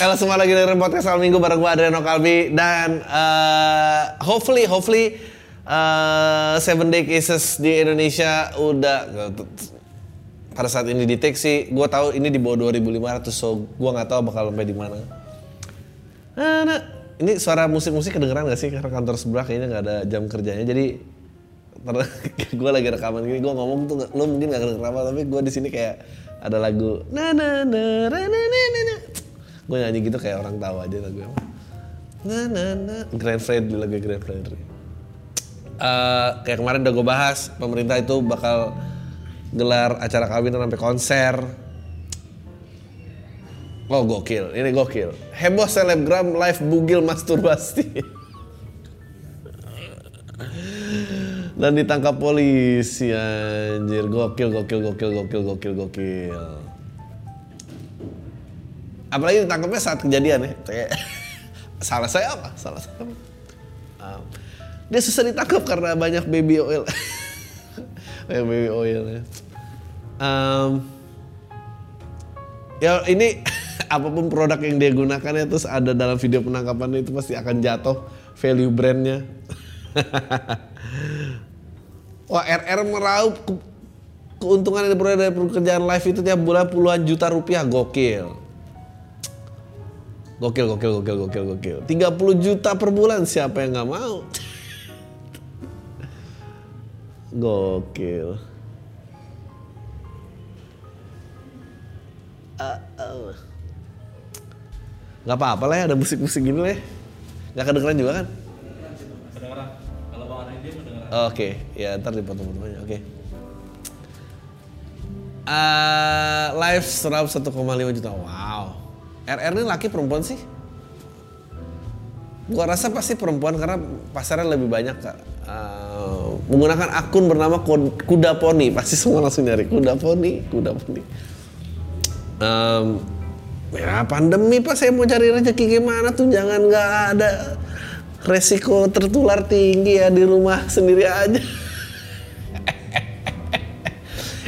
Kalau semua lagi dengerin podcast Al Minggu bareng gue Adriano Kalbi. Dan uh, hopefully hopefully uh, seven day cases di Indonesia udah pada saat ini deteksi gue tahu ini di bawah 2500 so gue nggak tahu bakal sampai di mana. Nah, nah, ini suara musik-musik kedengeran gak sih? Karena kantor sebelah kayaknya nggak ada jam kerjanya. Jadi gue lagi rekaman gini gue ngomong tuh lo mungkin gak kedengeran apa tapi gue di sini kayak ada lagu na na na na na na na gue nyanyi gitu kayak orang tahu aja lagu apa. Na na na. Grand Fredly lagu Grand Fredly uh, kayak kemarin udah gue bahas pemerintah itu bakal gelar acara kawin sampai konser. Oh gokil. Ini gokil. Heboh selebgram live bugil masturbasi. Dan ditangkap polisi anjir. Gokil gokil gokil gokil gokil gokil apalagi ditangkapnya saat kejadian ya kayak salah saya apa? Salah saya apa? Um, dia susah ditangkap karena banyak baby oil. Banyak baby oil ya. Um, ya ini apa pun produk yang dia gunakan ya terus ada dalam video penangkapan itu pasti akan jatuh value brandnya. Wah RR meraup ke, keuntungan yang diperoleh dari pekerjaan live itu tiap bulan puluhan juta rupiah. Gokil Gokil, gokil, gokil, gokil, gokil. 30 juta per bulan siapa yang nggak mau? Gokil. Uh, uh. Gak apa-apa lah ya ada musik-musik gini lah ya. Gak kedengeran juga kan? Kedengeran. Kalau bang ada dia mendengar. Oke, okay. ya ntar dipotong-potong aja. Oke. Okay. Uh, live serap 1,5 juta. Wow. RR ini laki perempuan sih? Gua rasa pasti perempuan karena pasarnya lebih banyak kak. Uh, menggunakan akun bernama Kuda Poni pasti semua langsung nyari Kuda Poni, Kuda Poni. Um, ya pandemi pak saya mau cari rezeki gimana tuh jangan nggak ada resiko tertular tinggi ya di rumah sendiri aja.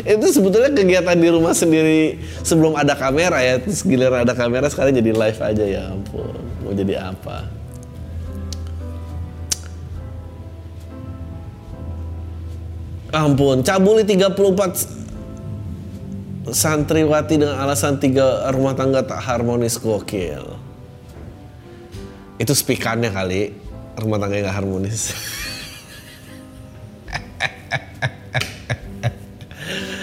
Itu sebetulnya kegiatan di rumah sendiri sebelum ada kamera ya terus giliran ada kamera sekarang jadi live aja ya ampun. Mau jadi apa? Ampun cabuli 34 santriwati dengan alasan tiga rumah tangga tak harmonis gokil. Itu spikannya kali rumah tangga nggak harmonis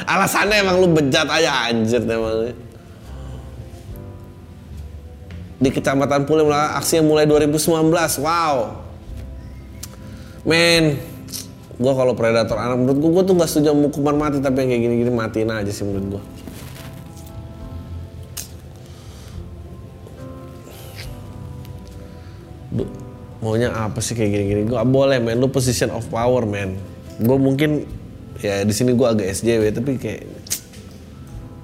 alasannya emang lu bejat aja anjir emang. Di kecamatan Pule aksi yang mulai 2019 wow. Men gue kalau predator anak menurut gue gue tuh gak setuju hukuman mati tapi yang kayak gini-gini matiin aja sih menurut gue maunya apa sih kayak gini-gini? Gue boleh men. Lu position of power men. Gue mungkin ya di sini gue agak SJW tapi kayak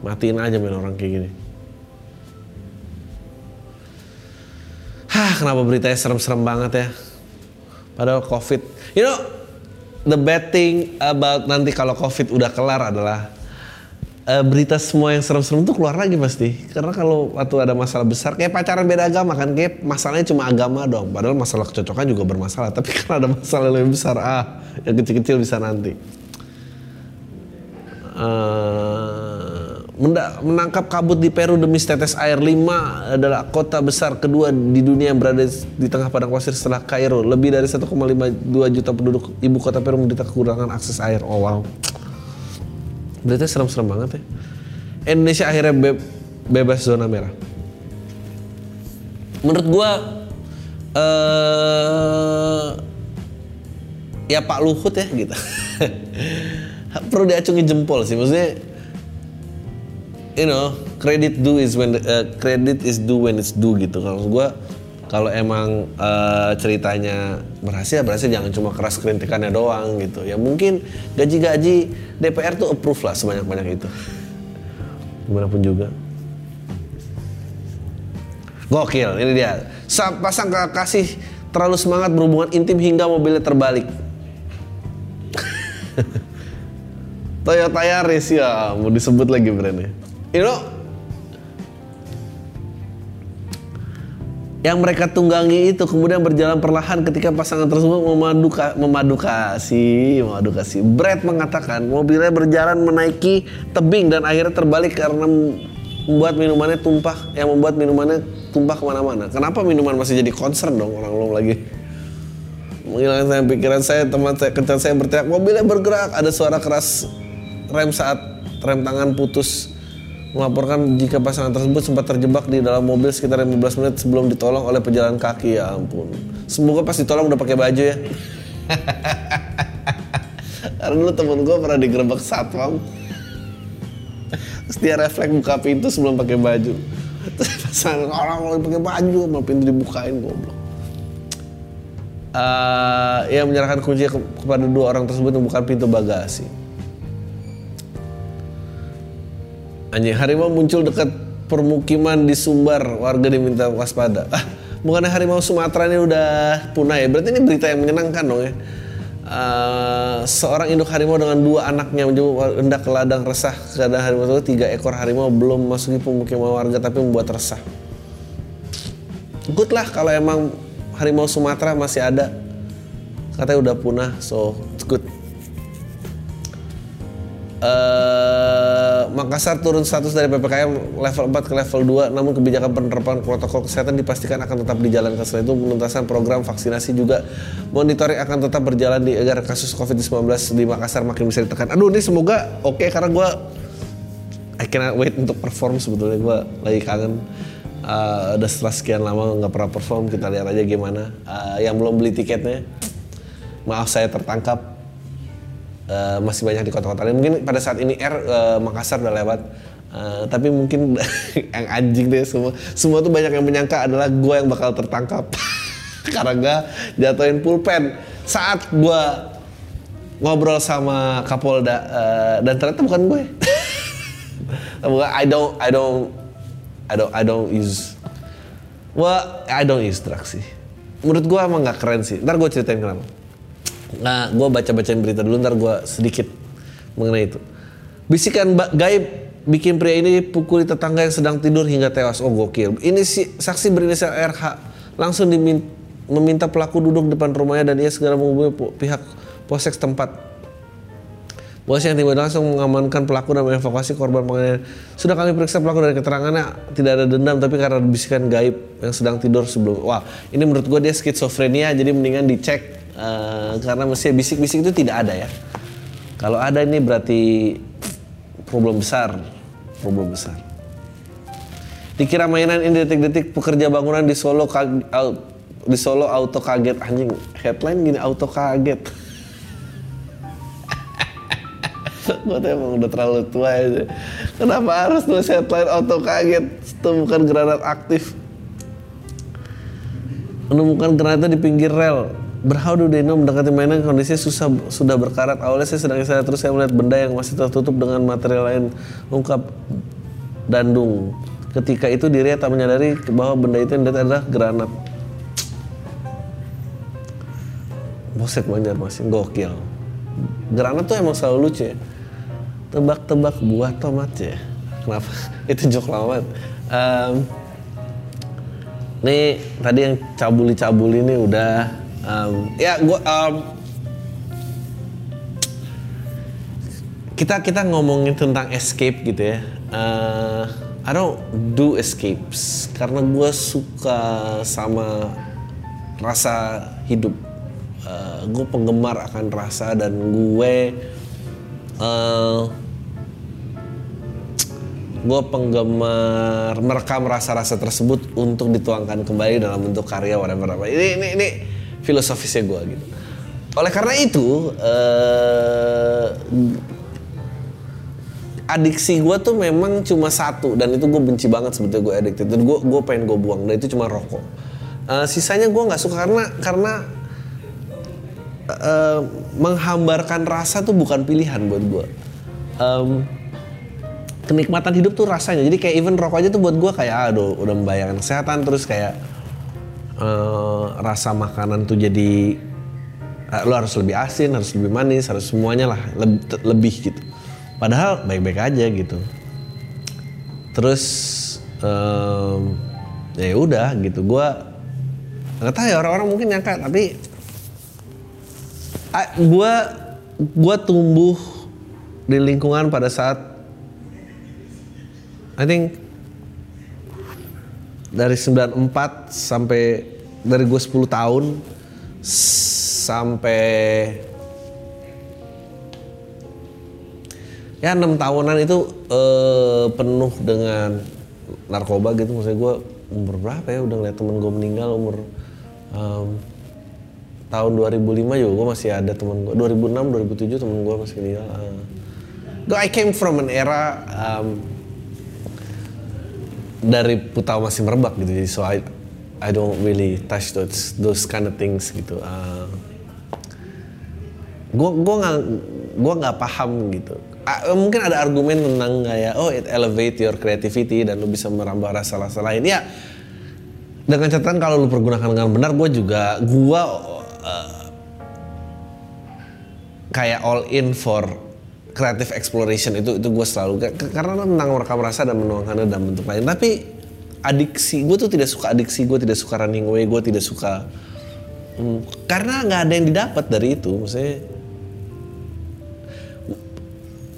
matiin aja main orang kayak gini. Hah, kenapa beritanya serem-serem banget ya? Padahal COVID. You know, the bad thing about nanti kalau COVID udah kelar adalah uh, berita semua yang serem-serem itu keluar lagi pasti. Karena kalau waktu ada masalah besar, kayak pacaran beda agama kan, kayak masalahnya cuma agama dong. Padahal masalah kecocokan juga bermasalah. Tapi karena ada masalah lebih besar, ah, yang kecil-kecil bisa nanti. Uh, menangkap kabut di Peru demi setetes air. Lima adalah kota besar kedua di dunia yang berada di tengah padang pasir setelah Kairo. Lebih dari 1,52 juta penduduk ibu kota Peru menderita kekurangan akses air. Oh wow. Berarti serem-serem banget ya. Indonesia akhirnya be bebas zona merah. Menurut gua uh, ya Pak Luhut ya gitu. perlu diacungi jempol sih maksudnya you know credit due is when uh, credit is due when it's due gitu. Kalau gue kalau emang eh, ceritanya berhasil berhasil. Jangan cuma keras kritikannya doang gitu. Ya mungkin gaji-gaji DPR tuh approve lah sebanyak-banyak itu. Gimana pun juga. Gokil ini dia. Sa- pasang kasih terlalu semangat berhubungan intim hingga mobilnya terbalik Toyota Yaris ya. Mau disebut lagi brandnya. You know yang mereka tunggangi itu kemudian berjalan perlahan ketika pasangan tersebut memadu memadu kasih memadu kasih. Brad mengatakan mobilnya berjalan menaiki tebing dan akhirnya terbalik karena membuat minumannya tumpah. Yang membuat minumannya tumpah ke mana-mana. Kenapa minuman masih jadi concern dong orang belum lagi? Menghilangkan pikiran saya teman saya kencan saya berteriak mobilnya bergerak. Ada suara keras rem saat rem tangan putus melaporkan jika pasangan tersebut sempat terjebak di dalam mobil sekitar 15 menit sebelum ditolong oleh pejalan kaki. Ya ampun. Semoga pas ditolong udah pakai baju ya. Karena dulu temen gue pernah digerebek satpam. Terus dia refleks buka pintu sebelum pakai baju. Terus pasangan orang mau pakai baju. Mau pintu dibukain goblok. Uh, ia menyerahkan kunci ke- kepada dua orang tersebut yang bukan pintu bagasi. Anjing harimau muncul dekat permukiman di Sumbar, warga diminta waspada. Ah, bukannya harimau Sumatera ini udah punah ya? Berarti ini berita yang menyenangkan dong ya. Eh, seorang induk harimau dengan dua anaknya menjemput hendak ke ladang resah keadaan harimau tersebut tiga ekor harimau belum memasuki pemukiman warga tapi membuat resah. Good lah kalau emang harimau Sumatera masih ada. Katanya udah punah, so it's good. Eh, Makassar turun status dari PPKM level 4 ke level 2 namun kebijakan penerapan protokol kesehatan dipastikan akan tetap dijalankan. Selain itu penuntasan program vaksinasi juga monitoring akan tetap berjalan di agar kasus COVID-19 di Makassar makin bisa ditekan. Aduh ini semoga oke karena gue I cannot wait untuk perform sebetulnya. Gue lagi kangen Eh, udah setelah sekian lama nggak pernah perform kita lihat aja gimana. Eh, yang belum beli tiketnya maaf saya tertangkap Eh, masih banyak di kota-kota lain. Mungkin pada saat ini R eh, Makassar udah lewat. Eh, tapi mungkin yang anjing deh semua. Semua tuh banyak yang menyangka adalah gue yang bakal tertangkap. Karena gue jatuhin pulpen saat gue ngobrol sama Kapolda eh, dan ternyata bukan gue. Bukan, I don't I don't I don't I don't use Well, I don't use drugs sih. Menurut gue emang nggak keren sih. Ntar gue ceritain kenapa. Nah, gue baca-bacain berita dulu, ntar gue sedikit mengenai itu. Bisikan gaib bikin pria ini pukuli tetangga yang sedang tidur hingga tewas. Oh gokil. Ini si saksi berinisial RH langsung dimin- meminta pelaku duduk depan rumahnya dan ia segera menghubungi pihak polsek tempat. Polisi yang tiba langsung mengamankan pelaku dan mengevakuasi korban penganiayaan. Sudah kami periksa pelaku dari keterangannya tidak ada dendam tapi karena bisikan gaib yang sedang tidur sebelum. Wah, ini menurut gue dia skizofrenia jadi mendingan dicek eh, karena mesti bisik-bisik itu tidak ada ya. Kalau ada ini berarti problem besar, problem besar. Dikira mainan ini detik-detik pekerja bangunan di Solo di Solo auto kaget anjing headline gini auto kaget. gue tuh emang udah terlalu tua aja. Kenapa harus nulis headline auto kaget? Itu bukan granat aktif. Menemukan granatnya di pinggir rel. Berhaudu Deno mendekati mainan kondisinya susah sudah berkarat. Awalnya saya sedang istirahat terus saya melihat benda yang masih tertutup dengan material lain. Ungkap Dandung. Ketika itu dirinya tak menyadari bahwa benda itu yang dilihat adalah granat. Bosek Banjarmasin gokil. Granat tuh emang selalu lucu ya. Tebak-tebak buah tomat ya. Kenapa? Itu jok banget. Em, nih tadi yang cabuli-cabuli ini udah em, ya gua em, kita kita ngomongin tentang escape gitu ya. Eh, I don't do escapes karena gue suka sama rasa hidup. gue penggemar akan rasa dan gue eh gue penggemar merekam rasa-rasa tersebut untuk dituangkan kembali dalam bentuk karya whatever apa. Ini ini ini filosofisnya gue gitu. Oleh karena itu eh adiksi gue tuh memang cuma satu dan itu gue benci banget sebetulnya gue addicted dan gue gue pengen gue buang dan itu cuma rokok Eh, sisanya gue nggak suka karena karena eh, menghambarkan rasa tuh bukan pilihan buat gue. Em, kenikmatan hidup tuh rasanya. Jadi kayak even rokok aja tuh buat gue kayak aduh udah membayangkan kesehatan terus kayak eh, rasa makanan tuh jadi eh, lo harus lebih asin, harus lebih manis, harus semuanya lah lebih, lebih gitu. Padahal baik-baik aja gitu. Terus em, ya udah gitu. Gue nggak tahu ya orang-orang mungkin nyangka tapi gue gue tumbuh di lingkungan pada saat I think dari 94 sampai dari gue 10 tahun sampai ya enam tahunan itu eh, penuh dengan narkoba gitu maksudnya gue umur berapa ya udah ngeliat temen gue meninggal umur em, tahun 2005 juga gue masih ada temen gue 2006 2007 temen gue masih meninggal eh. Gue- I came from an era em, dari putau masih merebak gitu jadi so I I don't really touch those those kind of things gitu. Gue gue nggak gue nggak paham gitu. Ah, mungkin ada argumen tentang kayak oh it elevate your creativity dan lu bisa merambah rasa-rasa lain. Ya dengan catatan kalau lu pergunakan dengan benar gue juga gue eh, kayak all in for creative exploration itu itu gue selalu karena tentang merekam rasa dan menuangkannya dalam bentuk lain. Tapi adiksi gue tuh tidak suka adiksi gue tidak suka running away gue tidak suka hmm, karena nggak ada yang didapat dari itu. Maksudnya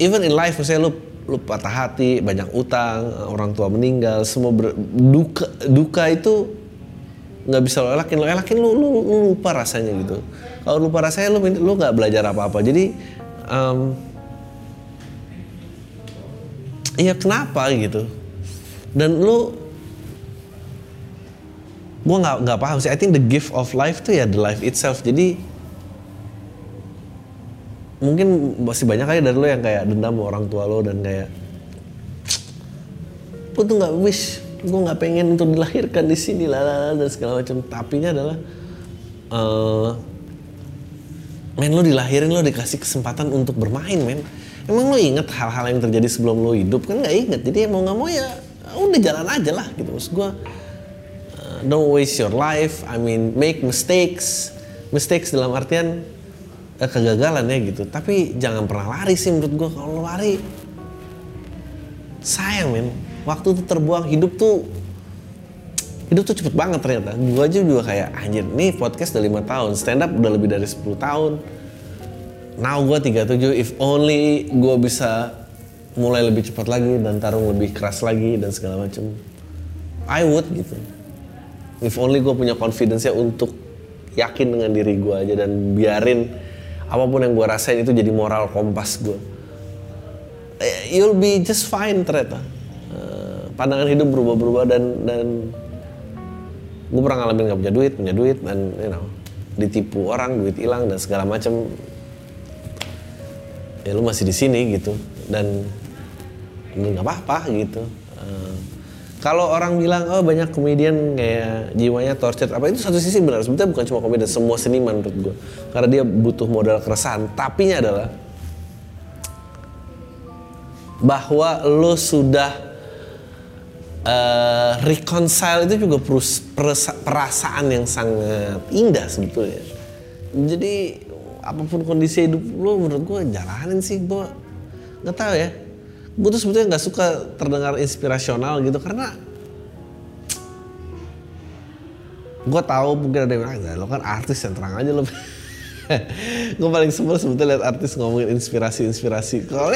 even in life misalnya lu lu patah hati banyak utang orang tua meninggal semua ber- duka duka itu nggak bisa lo elakin. Lo elakin lu, lu, lu lupa rasanya gitu. Kalau lupa rasanya lu lu nggak belajar apa apa jadi em, iya kenapa gitu? Dan lu gua nggak nggak paham sih. I think the gift of life tuh ya the life itself. Jadi mungkin masih banyak kali dari lo yang kayak dendam sama orang tua lo dan kayak gue tuh nggak wish gue nggak pengen untuk dilahirkan di sini lah dan segala macam. Tapinya adalah eh men lo dilahirin lo dikasih kesempatan untuk bermain men emang lo inget hal-hal yang terjadi sebelum lo hidup? Kan nggak inget. Jadi mau nggak mau ya udah jalan aja lah gitu. Maksud gue uh, don't waste your life. I mean make mistakes. Mistakes dalam artian eh, kegagalan ya gitu. Tapi jangan pernah lari sih menurut gue kalau lo lari sayang men. Waktu tuh terbuang hidup tuh hidup tuh cepet banget ternyata. Gue aja juga kayak anjir nih podcast udah lima tahun. Stand up udah lebih dari 10 tahun now gue 37 if only gue bisa mulai lebih cepat lagi dan tarung lebih keras lagi dan segala macam I would gitu. If only gue punya confidence-nya untuk yakin dengan diri gue aja dan biarin apa pun yang gue rasain itu jadi moral kompas gue Eh, you'll be just fine ternyata. Eh, pandangan hidup berubah-berubah dan dan gue pernah ngalamin nggak punya duit punya duit dan you know ditipu orang duit hilang dan segala macam ya lu masih di sini gitu. Dan nggak apa-apa gitu. Eh, kalau orang bilang oh banyak komedian kayak jiwanya tortured apa itu satu sisi benar. Sebetulnya bukan cuma komedian semua seniman menurut gue karena dia butuh modal keresahan. Tapinya adalah bahwa lo sudah eh, reconcile itu juga perasaan yang sangat indah sebetulnya. Jadi apa pun kondisi hidup lo menurut gue jalanin sih gue nggak tahu ya. Gue tuh sebetulnya nggak suka terdengar inspirasional gitu karena gue tahu mungkin ada yang bilang "Ya, lo kan artis yang terang aja lo. gue paling sebel sebetulnya lihat artis ngomongin inspirasi-inspirasi. Kalau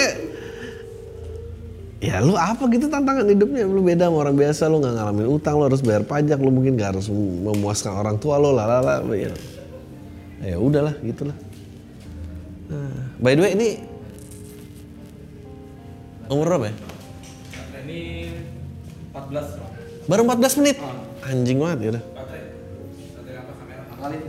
ya lu apa gitu tantangan hidupnya lu beda sama orang biasa lu nggak ngalamin utang lu harus bayar pajak lu mungkin nggak harus memuaskan orang tua lu lalala ya ya udahlah gitulah Nah, by the way ini umur berapa ya ini 14 Bang. baru 14 menit anjing banget ya udah Baterai. Baterai apa kamera? Akalin.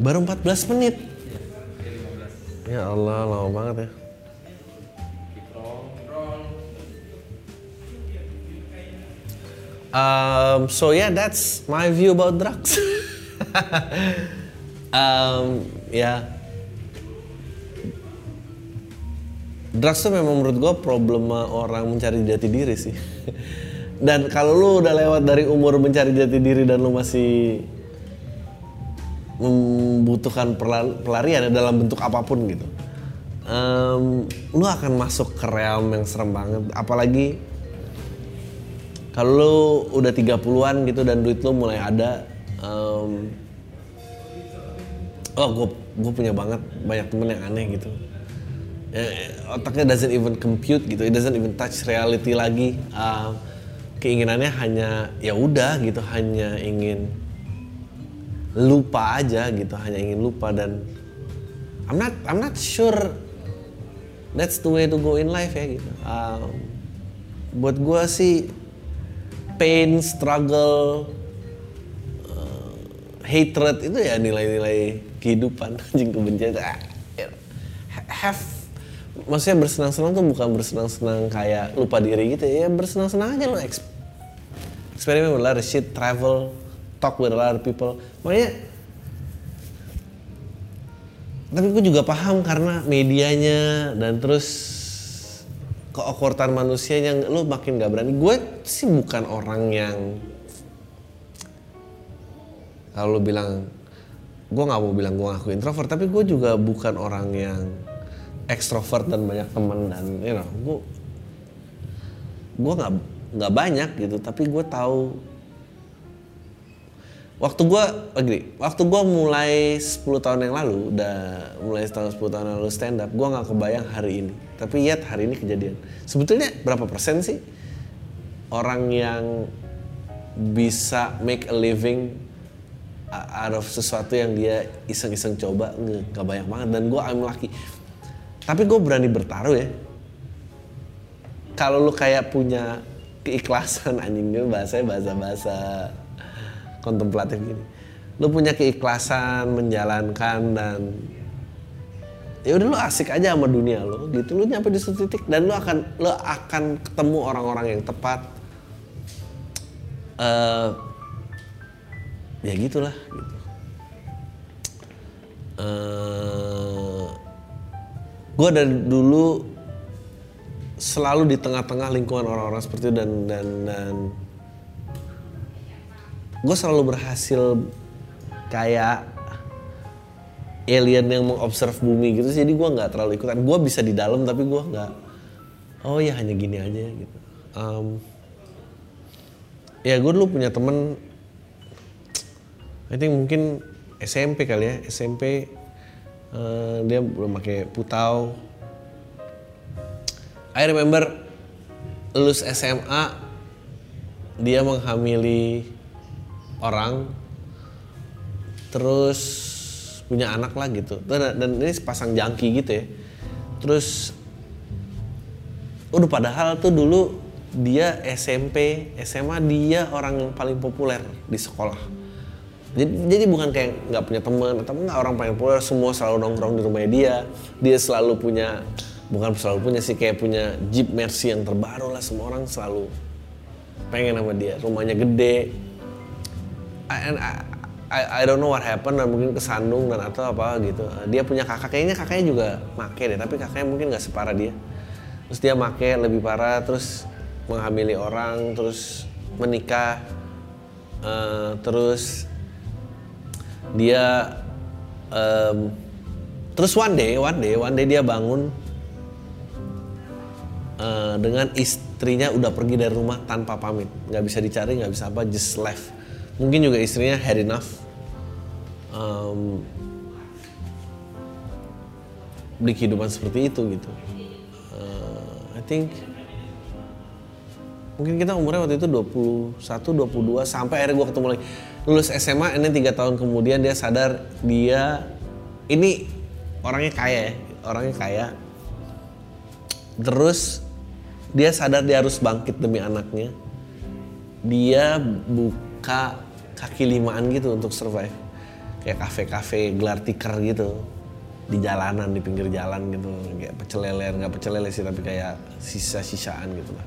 Baru 14 menit. Ada 15. Ya Allah, lama banget ya. Um, so yeah, that's my view about drugs. um, ya, drugs tuh memang menurut gue problema orang mencari jati diri sih. dan kalau lu udah lewat dari umur mencari jati diri dan lu masih membutuhkan pelarian ya dalam bentuk apa pun gitu, um, lu akan masuk ke realm yang serem banget. Apalagi kalau lu udah 30-an gitu dan duit lu mulai ada em, oh gue gue punya banget banyak temen yang aneh gitu. Eh, otaknya doesn't even compute gitu it doesn't even touch reality lagi. Um, keinginannya hanya ya udah gitu hanya ingin lupa aja gitu hanya ingin lupa dan I'm not I'm not sure that's the way to go in life ya gitu Um, buat gue sih pain, struggle, uh, hatred itu ya nilai-nilai kehidupan anjing kebencian. Ah, ya. Have maksudnya bersenang-senang tuh bukan bersenang-senang kayak lupa diri gitu ya bersenang-senang aja lo eks- eksperimen of shit, travel, talk with a lot of people. Makanya tapi gue juga paham karena medianya dan terus keawkwardan manusia yang lu makin gak berani. Gue sih bukan orang yang kalau lu bilang gue nggak mau bilang gue ngaku introvert, tapi gue juga bukan orang yang ekstrovert dan banyak temen dan you know gue gue nggak nggak banyak gitu, tapi gue tahu waktu gue gini, waktu gue mulai 10 tahun yang lalu udah mulai tahun 10 tahun yang lalu stand up gue nggak kebayang hari ini. Tapi yet hari ini kejadian. Sebetulnya berapa persen sih orang yang bisa make a living out of sesuatu yang dia iseng-iseng coba nggak banyak banget. Dan gue I'm lucky. Tapi gue berani bertaruh ya. Kalau lu kayak punya keikhlasan anjingnya bahasanya bahasa-bahasa kontemplatif gini. Lu punya keikhlasan menjalankan dan ya udah lu asik aja sama dunia lu gitu. Lu nyampe di suatu titik dan lu akan lu akan ketemu orang-orang yang tepat. Eh ya gitulah gitu. Eh gue dari dulu selalu di tengah-tengah lingkungan orang-orang seperti itu dan dan dan gue selalu berhasil kayak alien yang mengobserv bumi gitu jadi gue nggak terlalu ikutan. Gue bisa di dalam tapi gue nggak oh ya hanya gini aja gitu. Em, ya gue dulu punya temen I think mungkin SMP kali ya. SMP eh, dia belum pakai putau. I remember lulus SMA dia menghamili orang terus punya anak lah gitu. Dan, dan ini sepasang jangki gitu ya. Terus udah padahal tuh dulu dia SMP SMA dia orang yang paling populer di sekolah. Jadi, jadi bukan kayak nggak punya teman atau nggak orang paling populer semua selalu nongkrong di rumahnya dia. Dia selalu punya bukan selalu punya sih kayak punya Jeep Mercy yang terbaru lah. Semua orang selalu pengen sama dia. Rumahnya gede and I, I, I don't know what happened dan mungkin kesandung dan atau apa gitu. Dia punya kakak kayaknya kakaknya juga make deh tapi kakaknya mungkin nggak separah dia. Terus dia make lebih parah terus menghamili orang terus menikah eh, terus dia em, terus one day one day one day dia bangun eh, dengan istrinya udah pergi dari rumah tanpa pamit. Nggak bisa dicari nggak bisa apa just left mungkin juga istrinya had enough. Em, beli kehidupan seperti itu gitu. Eh, I think mungkin kita umurnya waktu itu 21, 22 sampai akhirnya gue ketemu lagi. Lulus SMA ini tiga tahun kemudian dia sadar dia ini orangnya kaya ya orangnya kaya. Terus dia sadar dia harus bangkit demi anaknya. Dia buka kaki limaan gitu untuk survive. Kayak kafe-kafe gelar tikar gitu. Di jalanan di pinggir jalan gitu. Kayak pecel lele nggak pecel lele sih tapi kayak sisa-sisaan gitu lah.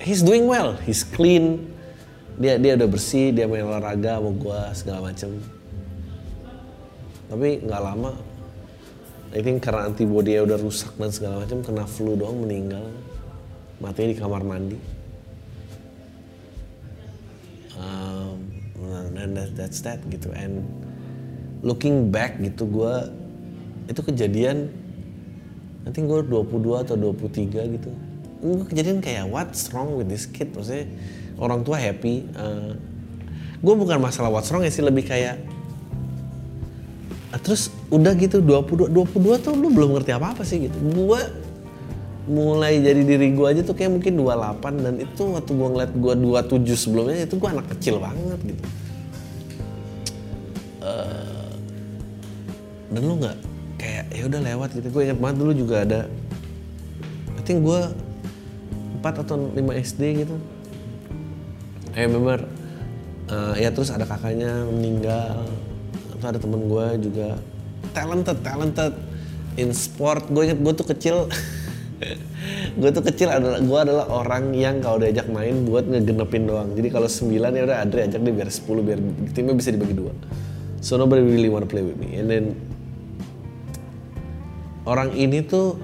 He's doing well. He's clean. Dia dia udah bersih dia main olahraga sama gua segala macem. Tapi nggak lama I think karena antibody udah rusak dan segala macam kena flu doang meninggal. Matinya di kamar mandi um, and that, that's that gitu. And looking back gitu gue itu kejadian nanti gue 22 atau 23 gitu. Gue kejadian kayak what's wrong with this kid? Maksudnya orang tua happy uh, gue bukan masalah what's wrong ya sih lebih kayak terus udah gitu 22 22 tuh lu belum ngerti apa apa sih gitu. Gue mulai jadi diri gue aja tuh kayak mungkin 28 dan itu waktu gue ngeliat gue 27 sebelumnya itu gue anak kecil banget gitu. Uh, dan lu nggak kayak ya udah lewat gitu. Gue ingat banget dulu juga ada I think gue 4 atau 5 SD gitu. I remember uh, ya terus ada kakaknya meninggal. Terus ada temen gue juga. Talented talented in sport. Gue inget gue tuh kecil gue tuh kecil adalah gue adalah orang yang kalau diajak main buat ngegenepin doang. Jadi kalau 9 ya udah Andre ajak dia biar 10 biar timnya bisa dibagi dua. So nobody really wanna play with me. And then orang ini tuh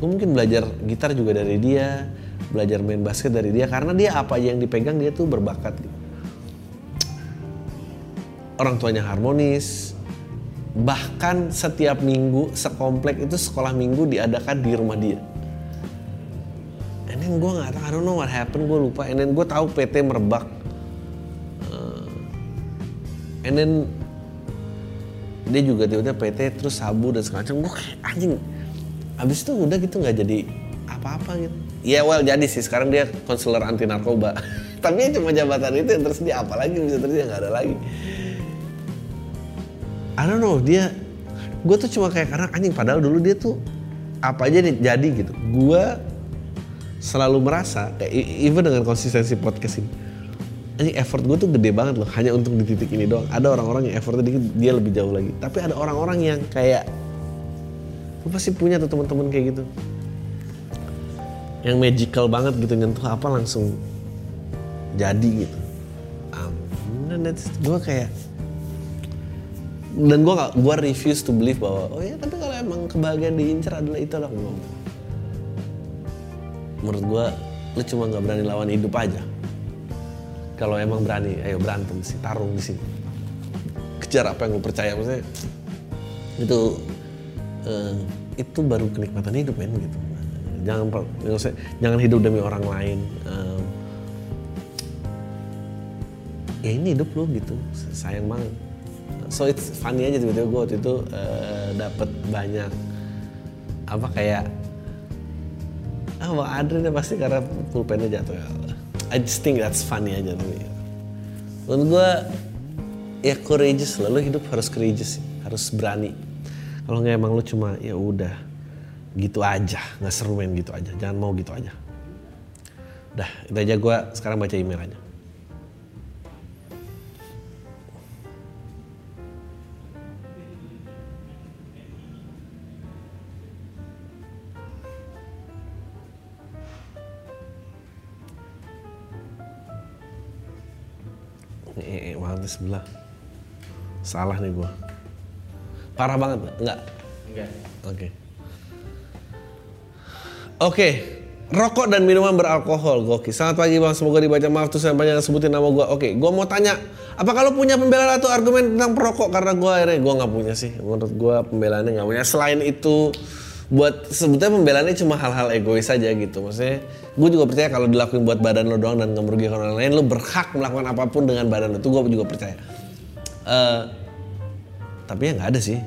gue mungkin belajar gitar juga dari dia belajar main basket dari dia karena dia apa aja yang dipegang dia tuh berbakat gitu. orang tuanya harmonis bahkan setiap minggu sekomplek itu sekolah minggu diadakan di rumah dia then gue nggak tahu I don't know what happened gue lupa. And then gue tahu PT merebak. Uh, and then dia juga tiba-tiba PT terus sabu dan segala macam. Gue kayak anjing abis itu udah gitu nggak jadi apa-apa gitu. Ya well jadi sih. Sekarang dia konselor anti narkoba. Tapi cuma jabatan itu yang tersedia apalagi bisa tersedia nggak ada lagi. I don't know dia gue tuh cuma kayak karena anjing padahal dulu dia tuh apa aja nih jadi gitu. Gue selalu merasa kayak even dengan konsistensi podcast ini ini effort gue tuh gede banget loh hanya untuk di titik ini doang. Ada orang-orang yang effortnya dikit dia lebih jauh lagi. Tapi ada orang-orang yang kayak lu pasti punya tuh teman-teman kayak gitu. Yang magical banget gitu nyentuh apa langsung jadi gitu. Um, gue kayak dan gue gak gue refuse to believe bahwa oh ya tapi kalau emang kebahagiaan diincar adalah itu adalah gue menurut gue lu cuma nggak berani lawan hidup aja. Kalau emang berani ayo berantem sih tarung di sini. Kejar apa yang lu percaya maksudnya. Itu uh, itu baru kenikmatan hidup men gitu. Jangan jangan hidup demi orang lain uh, ya ini hidup lu gitu. Sayang banget. So it's funny aja tiba-tiba gue waktu itu uh, dapat banyak apa kayak ah Bang Adri pasti karena pulpennya jatuh ya. I just think that's funny aja tapi menurut gue ya courageous lah. Lo hidup harus courageous harus berani. Kalau nggak emang lo cuma ya udah gitu aja. Nggak seru main gitu aja. Jangan mau gitu aja. Dah itu aja gue sekarang baca email aja di sebelah salah nih gue parah banget enggak? Enggak. oke. Oke. Rokok dan minuman beralkohol. Gokil. Selamat pagi bang. Semoga dibaca. Maaf tuh saya banyak sebutin nama gue oke gue mau tanya apa kalau punya pembelaan atau argumen tentang perokok? Karena gue akhirnya gue nggak punya sih. Menurut gue pembelaannya nggak punya. Selain itu buat sebetulnya pembelaannya cuma hal-hal egois saja gitu. Maksudnya gue juga percaya kalau dilakuin buat badan lo doang dan nggak merugikan orang lain lo berhak melakukan apa pun dengan badan lo. Itu gue juga percaya. Eh, tapi ya nggak ada sih.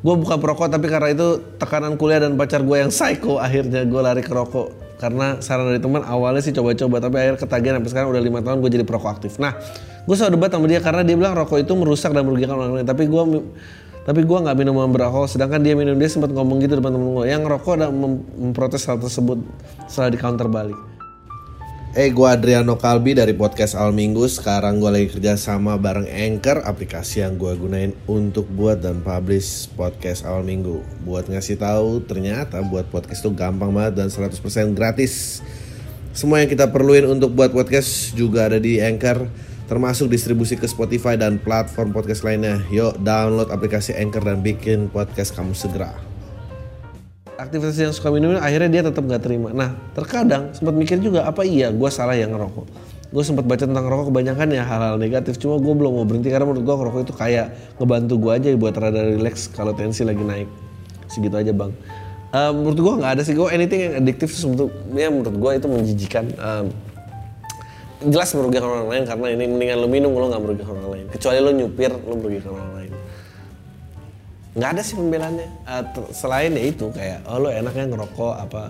Gue bukan perokok tapi karena itu tekanan kuliah dan pacar gue yang psycho akhirnya gue lari ke rokok. Karena saran dari teman awalnya sih coba-coba tapi akhirnya ketagihan. Sampai sekarang udah lima tahun gue jadi perokok aktif. Nah gue selalu debat sama dia karena dia bilang rokok itu merusak dan merugikan orang lain. Tapi gue tapi gue nggak minum beralkohol sedangkan dia minum dia sempat ngomong gitu depan temen gue yang rokok dan mem- memprotes hal tersebut setelah di counter balik Eh, gue Adriano Kalbi dari podcast Al Minggu. Sekarang gue lagi kerja sama bareng Anchor, aplikasi yang gue gunain untuk buat dan publish podcast Al Minggu. Buat ngasih tahu, ternyata buat podcast itu gampang banget dan 100% gratis. Semua yang kita perluin untuk buat podcast juga ada di Anchor, termasuk distribusi ke Spotify dan platform podcast lainnya. Yuk, download aplikasi Anchor dan bikin podcast kamu segera aktivitas yang suka minum akhirnya dia tetap nggak terima. Nah terkadang sempat mikir juga apa iya gue salah yang ngerokok. Gue sempat baca tentang rokok kebanyakan ya hal-hal negatif. Cuma gue belum mau berhenti karena menurut gue rokok itu kayak ngebantu gue aja buat rada relax kalau tensi lagi naik. Segitu aja bang. Uh, menurut gue nggak ada sih gue anything yang adiktif sebetulnya ya menurut gue itu menjijikan. Um, jelas merugikan orang lain karena ini mendingan lo minum lo nggak merugikan orang lain. Kecuali lo nyupir lo merugikan orang lain. Nggak ada sih pembelaannya uh, selain ya itu kayak oh lo enaknya ngerokok apa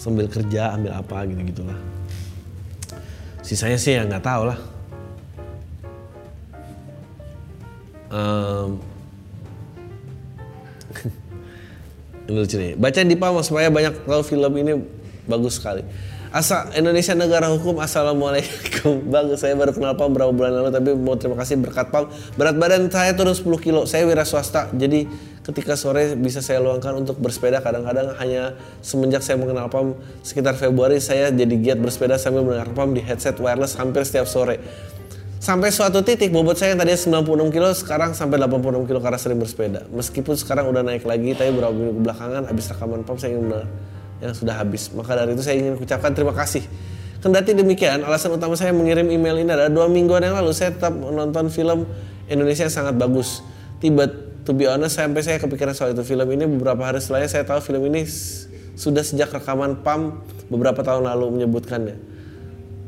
sambil kerja ambil apa gitu gitulah sisanya sih ya nggak tahu lah. Um, lucu nih. Baca di Pama supaya banyak tahu film ini bagus sekali Asal Indonesia negara hukum. Assalamualaikum. Bang, saya baru kenal Pam berapa bulan lalu tapi mau terima kasih berkat Pam. Berat badan saya turun 10 kilo. Saya wira swasta. Jadi ketika sore bisa saya luangkan untuk bersepeda kadang-kadang hanya semenjak saya mengenal Pam sekitar Februari saya jadi giat bersepeda sambil mendengar Pam di headset wireless hampir setiap sore. Sampai suatu titik bobot saya yang tadinya 96 kilo sekarang sampai 86 kilo karena sering bersepeda. Meskipun sekarang udah naik lagi tapi beberapa minggu belakangan habis rekaman Pam saya ingin yang sudah habis. Maka dari itu saya ingin ucapkan terima kasih. Kendati demikian, alasan utama saya mengirim email ini adalah dua mingguan yang lalu saya tetap menonton film Indonesia yang sangat bagus. Tiba, to be honest, sampai saya kepikiran soal itu film ini beberapa hari setelahnya saya tahu film ini sudah sejak rekaman PAM beberapa tahun lalu menyebutkannya.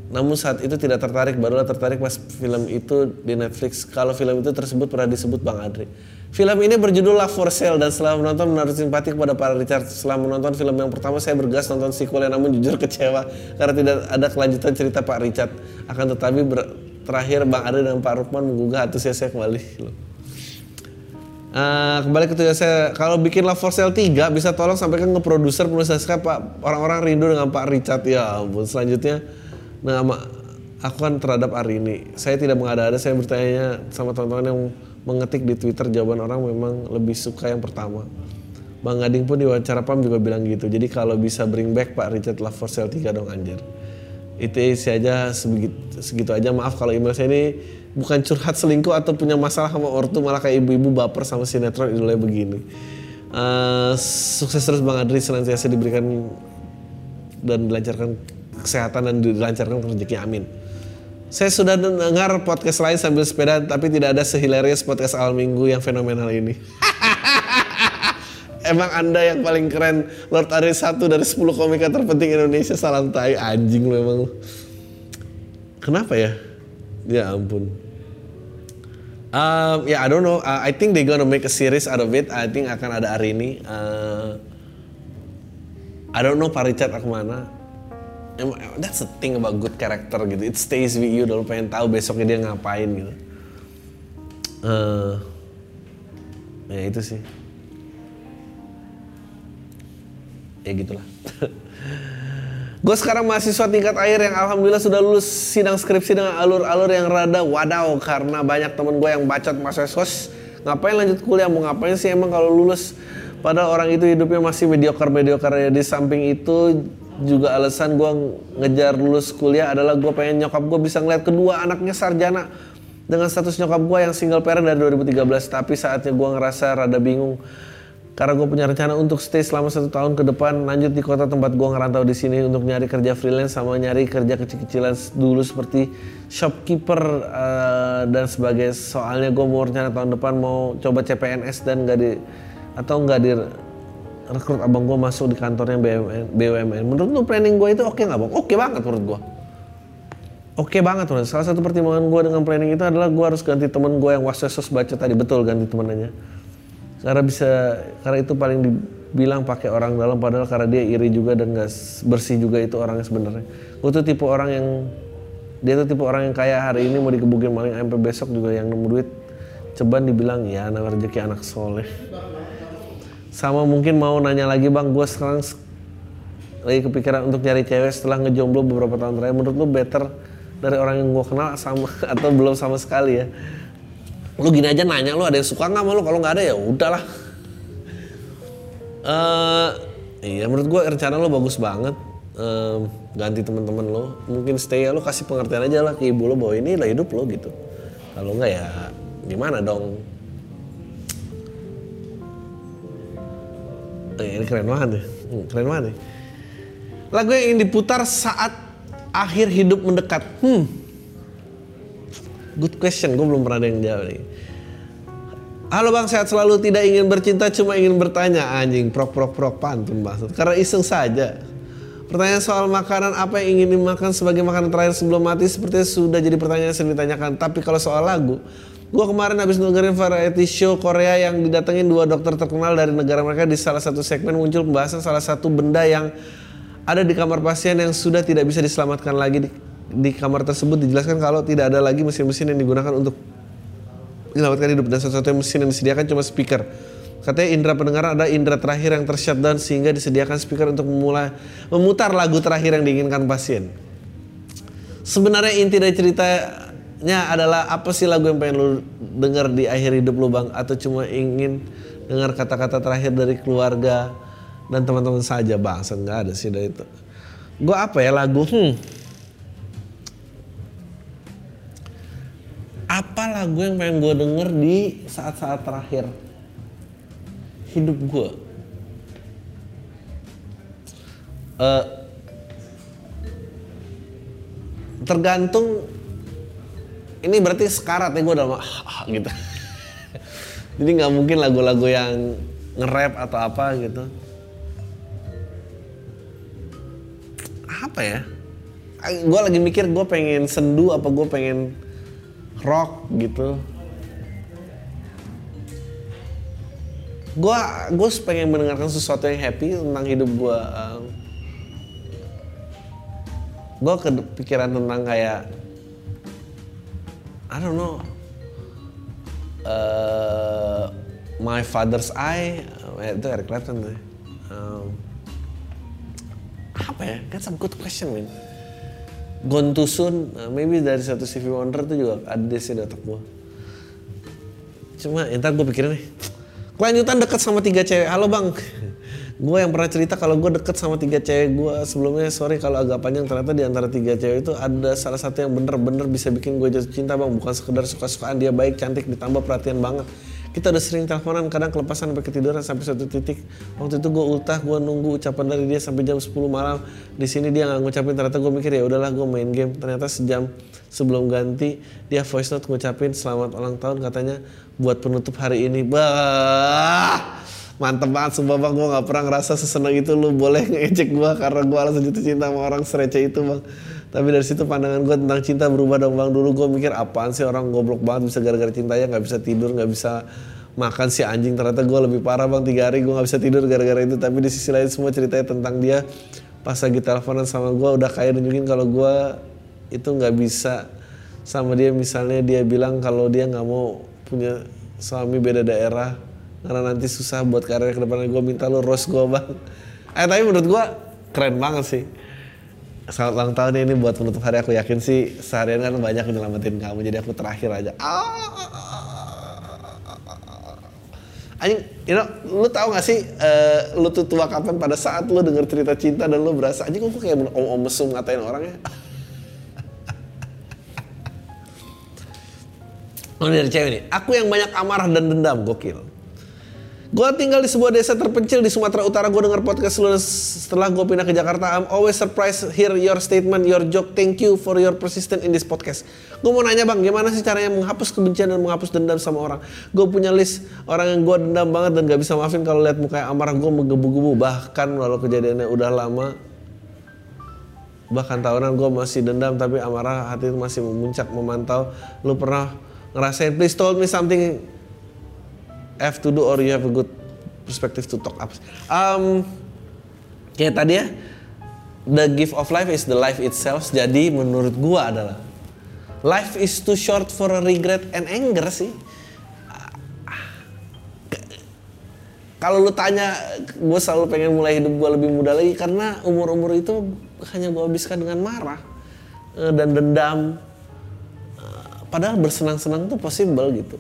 Namun saat itu tidak tertarik, barulah tertarik pas film itu di Netflix. Kalau film itu tersebut pernah disebut Bang Adri. Film ini berjudul Love for Sale dan setelah menonton menaruh simpati kepada para Richard. Setelah menonton film yang pertama saya bergas nonton sequelnya namun jujur kecewa karena tidak ada kelanjutan cerita Pak Richard. Akan tetapi ber, terakhir Bang Ari dan Pak Rukman menggugah antusiasnya kembali. Uh, kembali ke tujuan saya, kalau bikin Love for Sale 3 bisa tolong sampaikan ke produser penulis Pak orang-orang rindu dengan Pak Richard ya ampun. Selanjutnya nama aku kan terhadap hari ini. Saya tidak mengada-ada, saya bertanya sama teman-teman yang mengetik di Twitter jawaban orang memang lebih suka yang pertama. Bang Gading pun di wawancara Pam juga bilang gitu. Jadi kalau bisa bring back Pak Richard Love for Sale 3 dong anjir. Itu isi aja segitu, segitu aja. Maaf kalau email saya ini bukan curhat selingkuh atau punya masalah sama ortu malah kayak ibu-ibu baper sama sinetron idolnya begini. Uh, sukses terus Bang Adri senantiasa diberikan dan dilancarkan kesehatan dan dilancarkan rezeki amin. Saya sudah dengar podcast lain sambil sepeda tapi tidak ada sehilarious podcast awal minggu yang fenomenal ini. Emang anda yang paling keren Lord Ari satu dari 10 komika terpenting Indonesia salam tai anjing lu emang Kenapa ya? Ya ampun. Um, ya yeah, I don't know. Uh, I think they gonna make a series out of it. I think akan ada hari ini. Uh, I don't know Pak Richard ke mana that's the thing about good character gitu. It stays with you dan pengen tahu besoknya dia ngapain gitu. Uh, ya itu sih. Ya gitulah. Gue sekarang mahasiswa tingkat akhir yang alhamdulillah sudah lulus sidang skripsi dengan alur-alur yang rada wadaw karena banyak temen gue yang bacot masa sos ngapain lanjut kuliah? Mau ngapain sih emang kalau lulus? Padahal orang itu hidupnya masih mediocre mediocre di samping itu juga alasan gue ngejar lulus kuliah adalah gue pengen nyokap gue bisa ngeliat kedua anaknya sarjana. Dengan status nyokap gue yang single parent dari 2013 tapi saatnya gue ngerasa rada bingung. Karena gue punya rencana untuk stay selama satu tahun ke depan lanjut di kota tempat gue ngerantau di sini untuk nyari kerja freelance sama nyari kerja kecil-kecilan dulu seperti shopkeeper uh, dan sebagainya. Soalnya gue mau rencana tahun depan mau coba CPNS dan gak di atau nggak di rekrut abang gue masuk di kantornya BUMN, BUMN. Menurut lu planning gue itu oke okay nggak bang? Oke okay banget menurut gue. Oke okay banget menurut. Salah satu pertimbangan gue dengan planning itu adalah gue harus ganti temen gue yang waswesos baca tadi betul ganti temennya. Karena bisa karena itu paling dibilang pakai orang dalam padahal karena dia iri juga dan gak bersih juga itu orangnya sebenarnya. Gue tuh tipe orang yang dia tuh tipe orang yang kaya hari ini mau dikebukin maling sampai besok juga yang nemu duit ceban dibilang ya anak rezeki anak soleh sama mungkin mau nanya lagi bang. Gue sekarang lagi kepikiran untuk nyari cewek setelah ngejomblo beberapa tahun terakhir. Menurut lu better dari orang yang gue kenal sama atau belum sama sekali ya? Lu gini aja nanya lu ada yang suka nggak sama lu? Kalau nggak ada ya udahlah. Eh iya menurut gue rencana lu bagus banget. Eh, ganti teman-teman lo mungkin stay ya lo kasih pengertian aja lah ke ibu lo bahwa ini lah hidup lo gitu. Kalau nggak ya gimana dong Eh, ini keren banget nih. Hmm, keren banget nih. Lagu yang ingin diputar saat akhir hidup mendekat. Hmm. Good question, gue belum pernah ada yang jawab nih. Halo bang, sehat selalu. Tidak ingin bercinta, cuma ingin bertanya. Anjing, prok prok prok pantun maksud. Karena iseng saja. Pertanyaan soal makanan apa yang ingin dimakan sebagai makanan terakhir sebelum mati sepertinya sudah jadi pertanyaan yang sering ditanyakan. Tapi kalau soal lagu, Gua kemarin habis dengerin variety show Korea yang didatengin dua dokter terkenal dari negara mereka di salah satu segmen muncul pembahasan salah satu benda yang ada di kamar pasien yang sudah tidak bisa diselamatkan lagi di, di kamar tersebut dijelaskan kalau tidak ada lagi mesin-mesin yang digunakan untuk menyelamatkan hidup dan satu-satunya mesin yang disediakan cuma speaker. Katanya indera pendengaran ada indera terakhir yang tershutdown sehingga disediakan speaker untuk memulai memutar lagu terakhir yang diinginkan pasien. Sebenarnya inti dari ceritanya adalah apa sih lagu yang pengen lu denger di akhir hidup lu bang? Atau cuma ingin dengar kata-kata terakhir dari keluarga dan teman-teman saja bang? Nggak ada sih dari itu. Gue apa ya lagu? Hmm. Apa lagu yang pengen gue denger di saat-saat terakhir hidup gue? Eh, tergantung ini berarti sekarat ya gue dalam ah, gitu. Jadi nggak mungkin lagu-lagu yang nge-rap atau apa gitu. Apa ya? Gue lagi mikir gue pengen sendu apa gue pengen rock gitu. Gue gue pengen mendengarkan sesuatu yang happy tentang hidup gue um, gue kepikiran tentang kayak I don't know. Uh, My Father's Eye eh, itu Eric Clapton tuh. Um, apa ya? That's a good question man. Gone Too Soon uh, maybe dari satu CV Wonder itu juga ada sih di otak gue cuma entar gue pikirin nih. Kelanjutan deket sama tiga cewek. Halo bang gue yang pernah cerita kalau gue deket sama tiga cewek gue sebelumnya. Sorry kalau agak panjang ternyata di antara tiga cewek itu ada salah satu yang bener-bener bisa bikin gue jatuh cinta bang. Bukan sekedar suka-sukaan dia baik cantik ditambah perhatian banget. Kita udah sering teleponan kadang kelepasan sampai ketiduran sampai satu titik. Waktu itu gue ultah gue nunggu ucapan dari dia sampai jam 10 malam. Di sini dia nggak ngucapin ternyata gue mikir ya udahlah gue main game. Ternyata sejam sebelum ganti dia voice note ngucapin selamat ulang tahun katanya buat penutup hari ini. Bah mantep banget sumpah bang. Gue gak pernah ngerasa sesenang itu. Lu boleh ngecek gue karena gue alasan jatuh cinta sama orang serece itu bang. Tapi dari situ pandangan gue tentang cinta berubah dong bang. Dulu gue mikir apaan sih orang goblok banget bisa gara-gara cintanya nggak bisa tidur nggak bisa makan si anjing. Ternyata gue lebih parah bang. Tiga hari gue nggak bisa tidur gara-gara itu. Tapi di sisi lain semua ceritanya tentang dia pas lagi teleponan sama gue udah kayak nunjukin kalau gue itu nggak bisa sama dia. Misalnya dia bilang kalau dia nggak mau punya suami beda daerah karena nanti susah buat karir ke depannya. Gue minta lo rose gue bang. Eh tapi menurut gue keren banget sih. Selamat ulang tahun ini buat penutup hari. Aku yakin sih seharian kan banyak nyelamatin kamu. Jadi aku terakhir aja. Anjing, you know, lu tau gak sih uh, lu tuh tua kapan pada saat lu denger cerita cinta dan lu berasa anjing kok kayak om-om mesum ngatain orangnya ini dari cewek nih. Aku yang banyak amarah dan dendam, gokil. Gue tinggal di sebuah desa terpencil di Sumatera Utara. Gue denger podcast lu setelah gue pindah ke Jakarta. I'm always surprised hear your statement, your joke. Thank you for your persistence in this podcast. Gue mau nanya bang, gimana sih caranya menghapus kebencian dan menghapus dendam sama orang? Gue punya list orang yang gue dendam banget dan gak bisa maafin kalau lihat muka amarah gue menggebu-gebu. Bahkan walau kejadiannya udah lama, bahkan tahunan gue masih dendam tapi amarah hati masih memuncak memantau. Lu pernah ngerasain? Please told me something have to do or you have a good perspective to talk up. Um, kayak tadi ya, the gift of life is the life itself. Jadi menurut gua adalah life is too short for regret and anger sih. kalau lu tanya gue selalu pengen mulai hidup gue lebih muda lagi karena umur-umur itu hanya gue habiskan dengan marah eh, dan dendam Eh, padahal bersenang-senang tuh possible gitu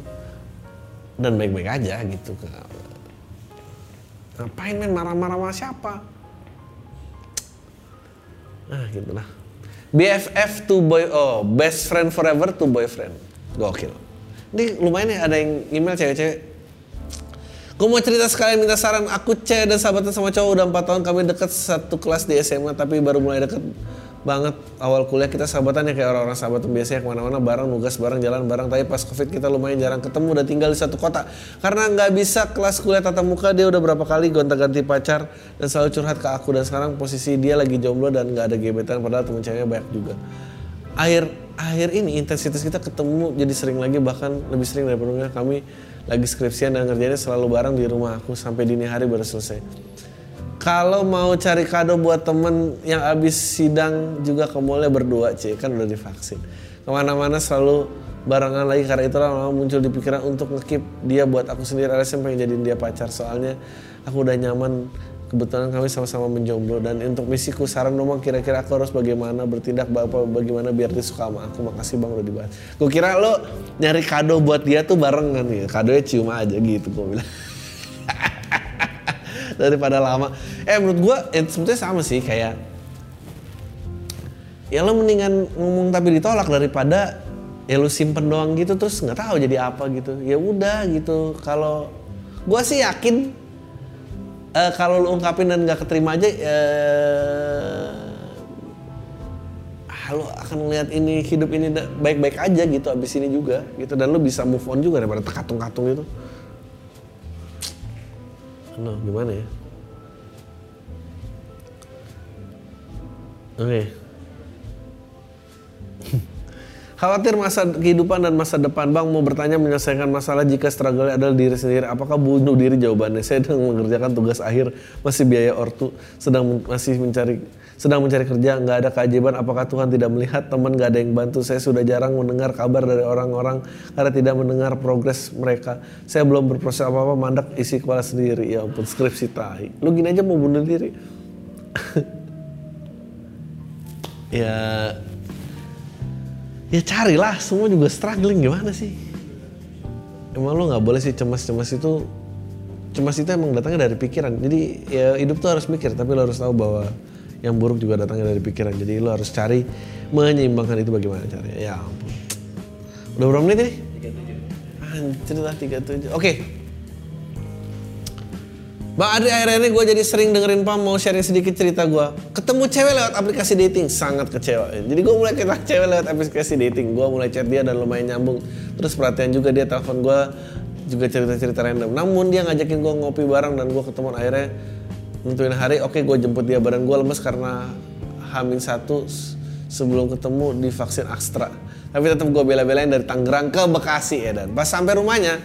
dan baik-baik aja gitu ngapain men marah-marah sama siapa? Nah gitu lah BFF to boy oh best friend forever to boyfriend. Gokil. Ini lumayan ya ada yang email cewek-cewek. Gue mau cerita sekalian minta saran. Aku cewek dan sahabatan sama cowok udah 4 tahun kami deket satu kelas di SMA tapi baru mulai deket banget. Awal kuliah kita sahabatan ya kayak orang-orang sahabatan biasanya ke mana-mana bareng nugas bareng jalan bareng. Tapi pas covid kita lumayan jarang ketemu udah tinggal di satu kota. Karena nggak bisa kelas kuliah tatap muka dia udah berapa kali gonta-ganti pacar dan selalu curhat ke aku. Dan sekarang posisi dia lagi jomblo dan nggak ada gebetan padahal temen ceweknya banyak juga. Akhir akhir ini intensitas kita ketemu jadi sering lagi bahkan lebih sering daripada kami lagi skripsian dan ngerjainnya selalu bareng di rumah aku sampai dini hari baru selesai kalau mau cari kado buat temen yang abis sidang juga ke mallnya berdua cie kan udah divaksin. Ke mana-mana selalu barengan lagi karena itulah lama muncul di pikiran untuk ngekip dia buat aku sendiri. Alasan pengen jadiin dia pacar. Soalnya aku udah nyaman. Kebetulan kami sama-sama menjomblo. Dan untuk misiku saran dong kira-kira aku harus bagaimana bertindak apa bagaimana biar dia suka sama aku. Makasih bang udah dibahas. Gue kira lo nyari kado buat dia tuh barengan ya. Kadonya cium aja gitu gue bilang daripada lama. Eh menurut gue ya, sebetulnya sama sih kayak ya lo mendingan ngomong tapi ditolak daripada ya lu simpen doang gitu terus nggak tahu jadi apa gitu. Ya udah gitu kalau gue sih yakin eh, kalau lu ungkapin dan nggak keterima aja eh, ah, lu akan melihat ini hidup ini baik-baik aja gitu abis ini juga gitu. Dan lu bisa move on juga daripada tekatung-katung itu Aduh, gimana ya? Oke. Khawatir masa kehidupan dan masa depan. Bang mau bertanya menyelesaikan masalah jika struggle adalah diri sendiri. Apakah bunuh diri? Jawabannya Saya sedang mengerjakan tugas akhir. Masih biaya ortu Sedang masih mencari sedang mencari kerja nggak ada keajaiban apakah Tuhan tidak melihat? Teman nggak ada yang bantu. Saya sudah jarang mendengar kabar dari orang-orang karena tidak mendengar progres mereka. Saya belum berproses apa-apa mandak isi kepala sendiri. Ya ampun skripsi tahi lu gini aja mau bunuh diri. Ya ya carilah. Semua juga struggling. Gimana sih? Emang lo nggak boleh sih cemas-cemas itu. Cemas itu emang datangnya dari pikiran. Jadi ya hidup tuh harus mikir tapi lo harus tahu bahwa yang buruk juga datangnya dari pikiran. Jadi lo harus cari menyeimbangkan itu bagaimana caranya. Ya ampun. Udah berapa menit ini? 37 Anjir lah 37 Oke. Bang Adri akhir-akhir ini gue jadi sering dengerin Pam mau sharing sedikit cerita gue Ketemu cewek lewat aplikasi dating, sangat kecewa Jadi gue mulai kenal cewek lewat aplikasi dating. Gue mulai chat dia dan lumayan nyambung. Terus perhatian juga dia telepon gue Juga cerita-cerita random. Namun dia ngajakin gue ngopi bareng dan gue ketemu akhirnya Nentuin hari, oke gue jemput dia bareng. Gue lemes karena Hamin satu sebelum ketemu di vaksin Astra. Tapi tetap gue bela-belain dari Tangerang ke Bekasi ya Dan. Pas sampai rumahnya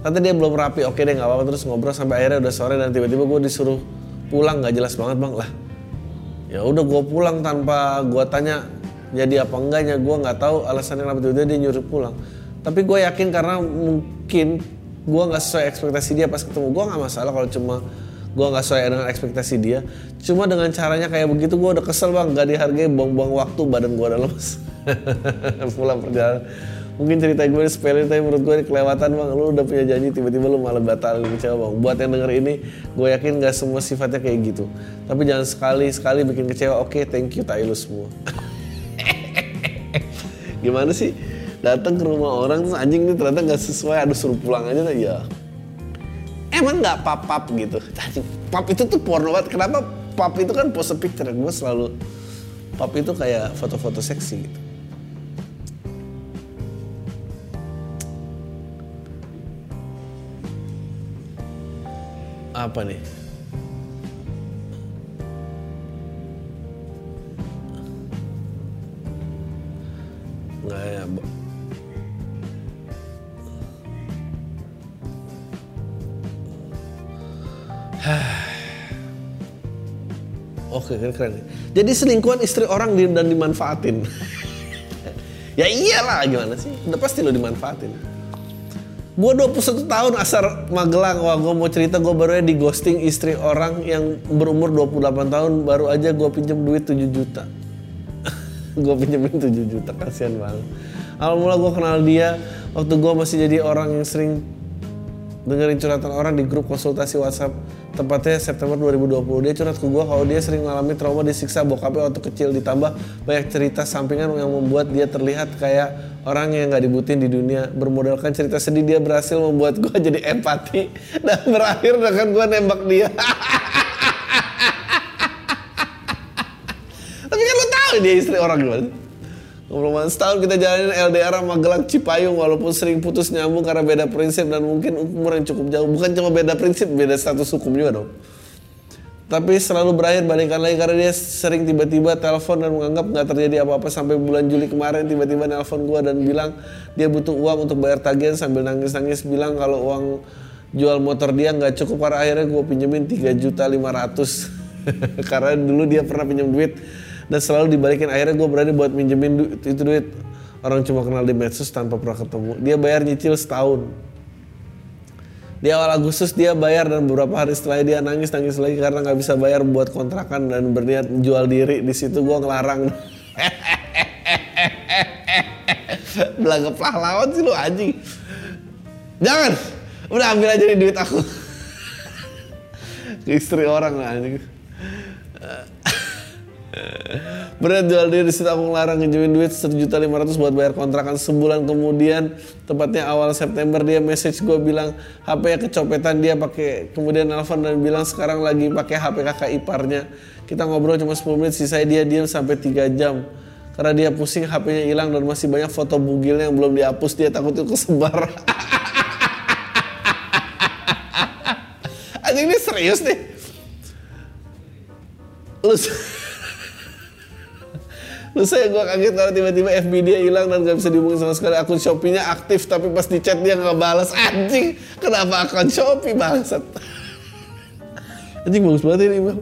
Ternyata dia belum rapi, oke deh nggak apa-apa terus ngobrol sampai akhirnya udah sore dan tiba-tiba gue disuruh pulang. Nggak jelas banget bang lah. Ya udah gue pulang tanpa gue tanya jadi apa enggaknya. Gue nggak tahu alasannya kenapa tiba-tiba dia nyuruh pulang. Tapi gue yakin karena mungkin gue nggak sesuai ekspektasi dia pas ketemu. Gue nggak masalah kalau cuma gue nggak sesuai dengan ekspektasi dia. Cuma dengan caranya kayak begitu gue udah kesel bang, gak dihargai, buang-buang waktu badan gue udah lemes. pulang perjalanan. Mungkin cerita gue ini sepele tapi menurut gue ini kelewatan bang. Lu udah punya janji tiba-tiba lu malah batalin kecewa bang. Buat yang denger ini gue yakin gak semua sifatnya kayak gitu. Tapi jangan sekali-sekali bikin kecewa oke thank you tai lu semua. Gimana sih? Datang ke rumah orang terus anjing ini ternyata nggak sesuai aduh suruh pulang aja ya emang nggak pap pap gitu? Anjing, pap itu tuh porno banget. Kenapa pap itu kan pose picture? Gue selalu pap itu kayak foto-foto seksi gitu. Apa nih? Keren, keren. Jadi selingkuhan istri orang di- dan dimanfaatin. ya iyalah, gimana sih? Udah pasti lo dimanfaatin. Gue 21 tahun asal Magelang. Wah gue mau cerita gue baru di ghosting istri orang yang berumur 28 tahun. Baru aja gue pinjem duit 7 juta. gue pinjemin 7 juta. Kasian banget. Mula gue kenal dia waktu gue masih jadi orang yang sering dengerin curhatan orang di grup konsultasi WhatsApp. Tepatnya September 2020 dia curhat ke gue kalau dia sering mengalami trauma disiksa bokapnya waktu kecil. Ditambah banyak cerita sampingan yang membuat dia terlihat kayak orang yang nggak dibutin di dunia. Bermodalkan cerita sedih dia berhasil membuat gue jadi empati dan berakhir dengan gue nembak dia. Tapi kan lo tahu dia istri orang gimana Ngobrol setahun kita jalanin LDR sama Magelang Cipayung walaupun sering putus nyambung karena beda prinsip dan mungkin umur yang cukup jauh. Bukan cuma beda prinsip, beda status hukum juga dong. Tapi selalu berakhir balikan lagi karena dia sering tiba-tiba telepon dan menganggap nggak terjadi apa-apa sampai bulan Juli kemarin tiba-tiba nelpon gue dan bilang dia butuh uang untuk bayar tagihan sambil nangis-nangis bilang kalau uang jual motor dia nggak cukup karena akhirnya gue pinjemin 3 juta 500 karena dulu dia pernah pinjam duit dan selalu dibalikin. Akhirnya gue berani buat minjemin du itu duit. Orang cuma kenal di medsos tanpa pernah ketemu. Dia bayar nyicil setahun. Di awal Agustus dia bayar dan beberapa hari setelah dia nangis nangis lagi karena nggak bisa bayar buat kontrakan dan berniat jual diri. Di situ gue ngelarang. Belaga pahlawan sih lu anjing. Jangan. Udah ambil aja nih duit aku. Istri orang lah anjing Berat jual diri di situ aku ngelarang ngejuin duit sejuta lima ratus buat bayar kontrakan sebulan. Kemudian tepatnya awal September dia message gue bilang HP nya kecopetan dia pakai kemudian nelfon dan bilang sekarang lagi pakai HP kakak iparnya. Kita ngobrol cuma 10 menit sisanya dia diam sampai 3 jam. Karena dia pusing HP-nya hilang dan masih banyak foto bugilnya yang belum dihapus dia takut itu kesebar. Anjing ini serius nih. Lu Terus saya gue kaget karena tiba-tiba FB dia hilang dan gak bisa dihubungi sama sekali. Akun Shopee-nya aktif tapi pas di chat dia gak balas. Anjing, kenapa akun Shopee bangsat? Anjing bagus banget ini email.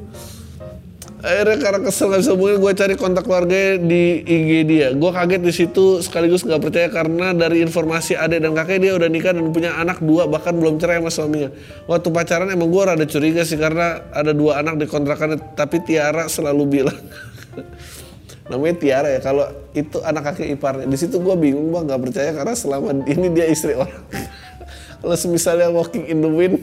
Akhirnya karena kesel gak bisa hubungin gue cari kontak keluarga di IG dia. Gue kaget di situ sekaligus gak percaya karena dari informasi adik dan kakek dia udah nikah dan punya anak dua bahkan belum cerai sama suaminya. Waktu pacaran emang gue rada curiga sih karena ada dua anak di kontrakannya tapi Tiara selalu bilang namanya Tiara ya. Kalau itu anak kakek iparnya. Di situ gue bingung gue nggak percaya karena selama ini dia istri orang. Kalau misalnya walking in the wind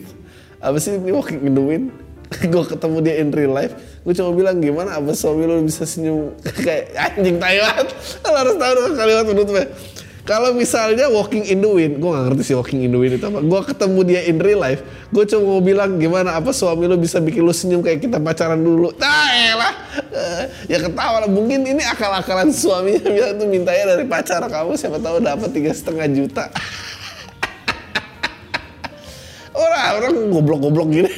apa sih ini walking in the wind? Gue ketemu dia in real life gue cuma bilang gimana apa suami lo bisa senyum kayak anjing Taiwan? Lo harus tahu dong kalimat penutupnya kalau misalnya walking in the wind, gue gak ngerti sih walking in the wind itu apa. Gue ketemu dia in real life, gue cuma mau bilang gimana apa suami lo bisa bikin lo senyum kayak kita pacaran dulu. Nah lah, uh, ya ketawa lah. Mungkin ini akal-akalan suaminya bilang tuh mintanya dari pacar kamu siapa tahu dapat tiga setengah juta. orang orang goblok-goblok gini.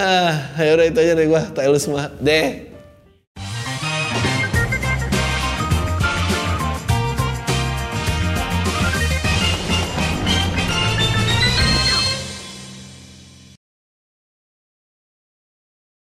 ah, ya udah itu aja deh gue. Tak semua. Deh.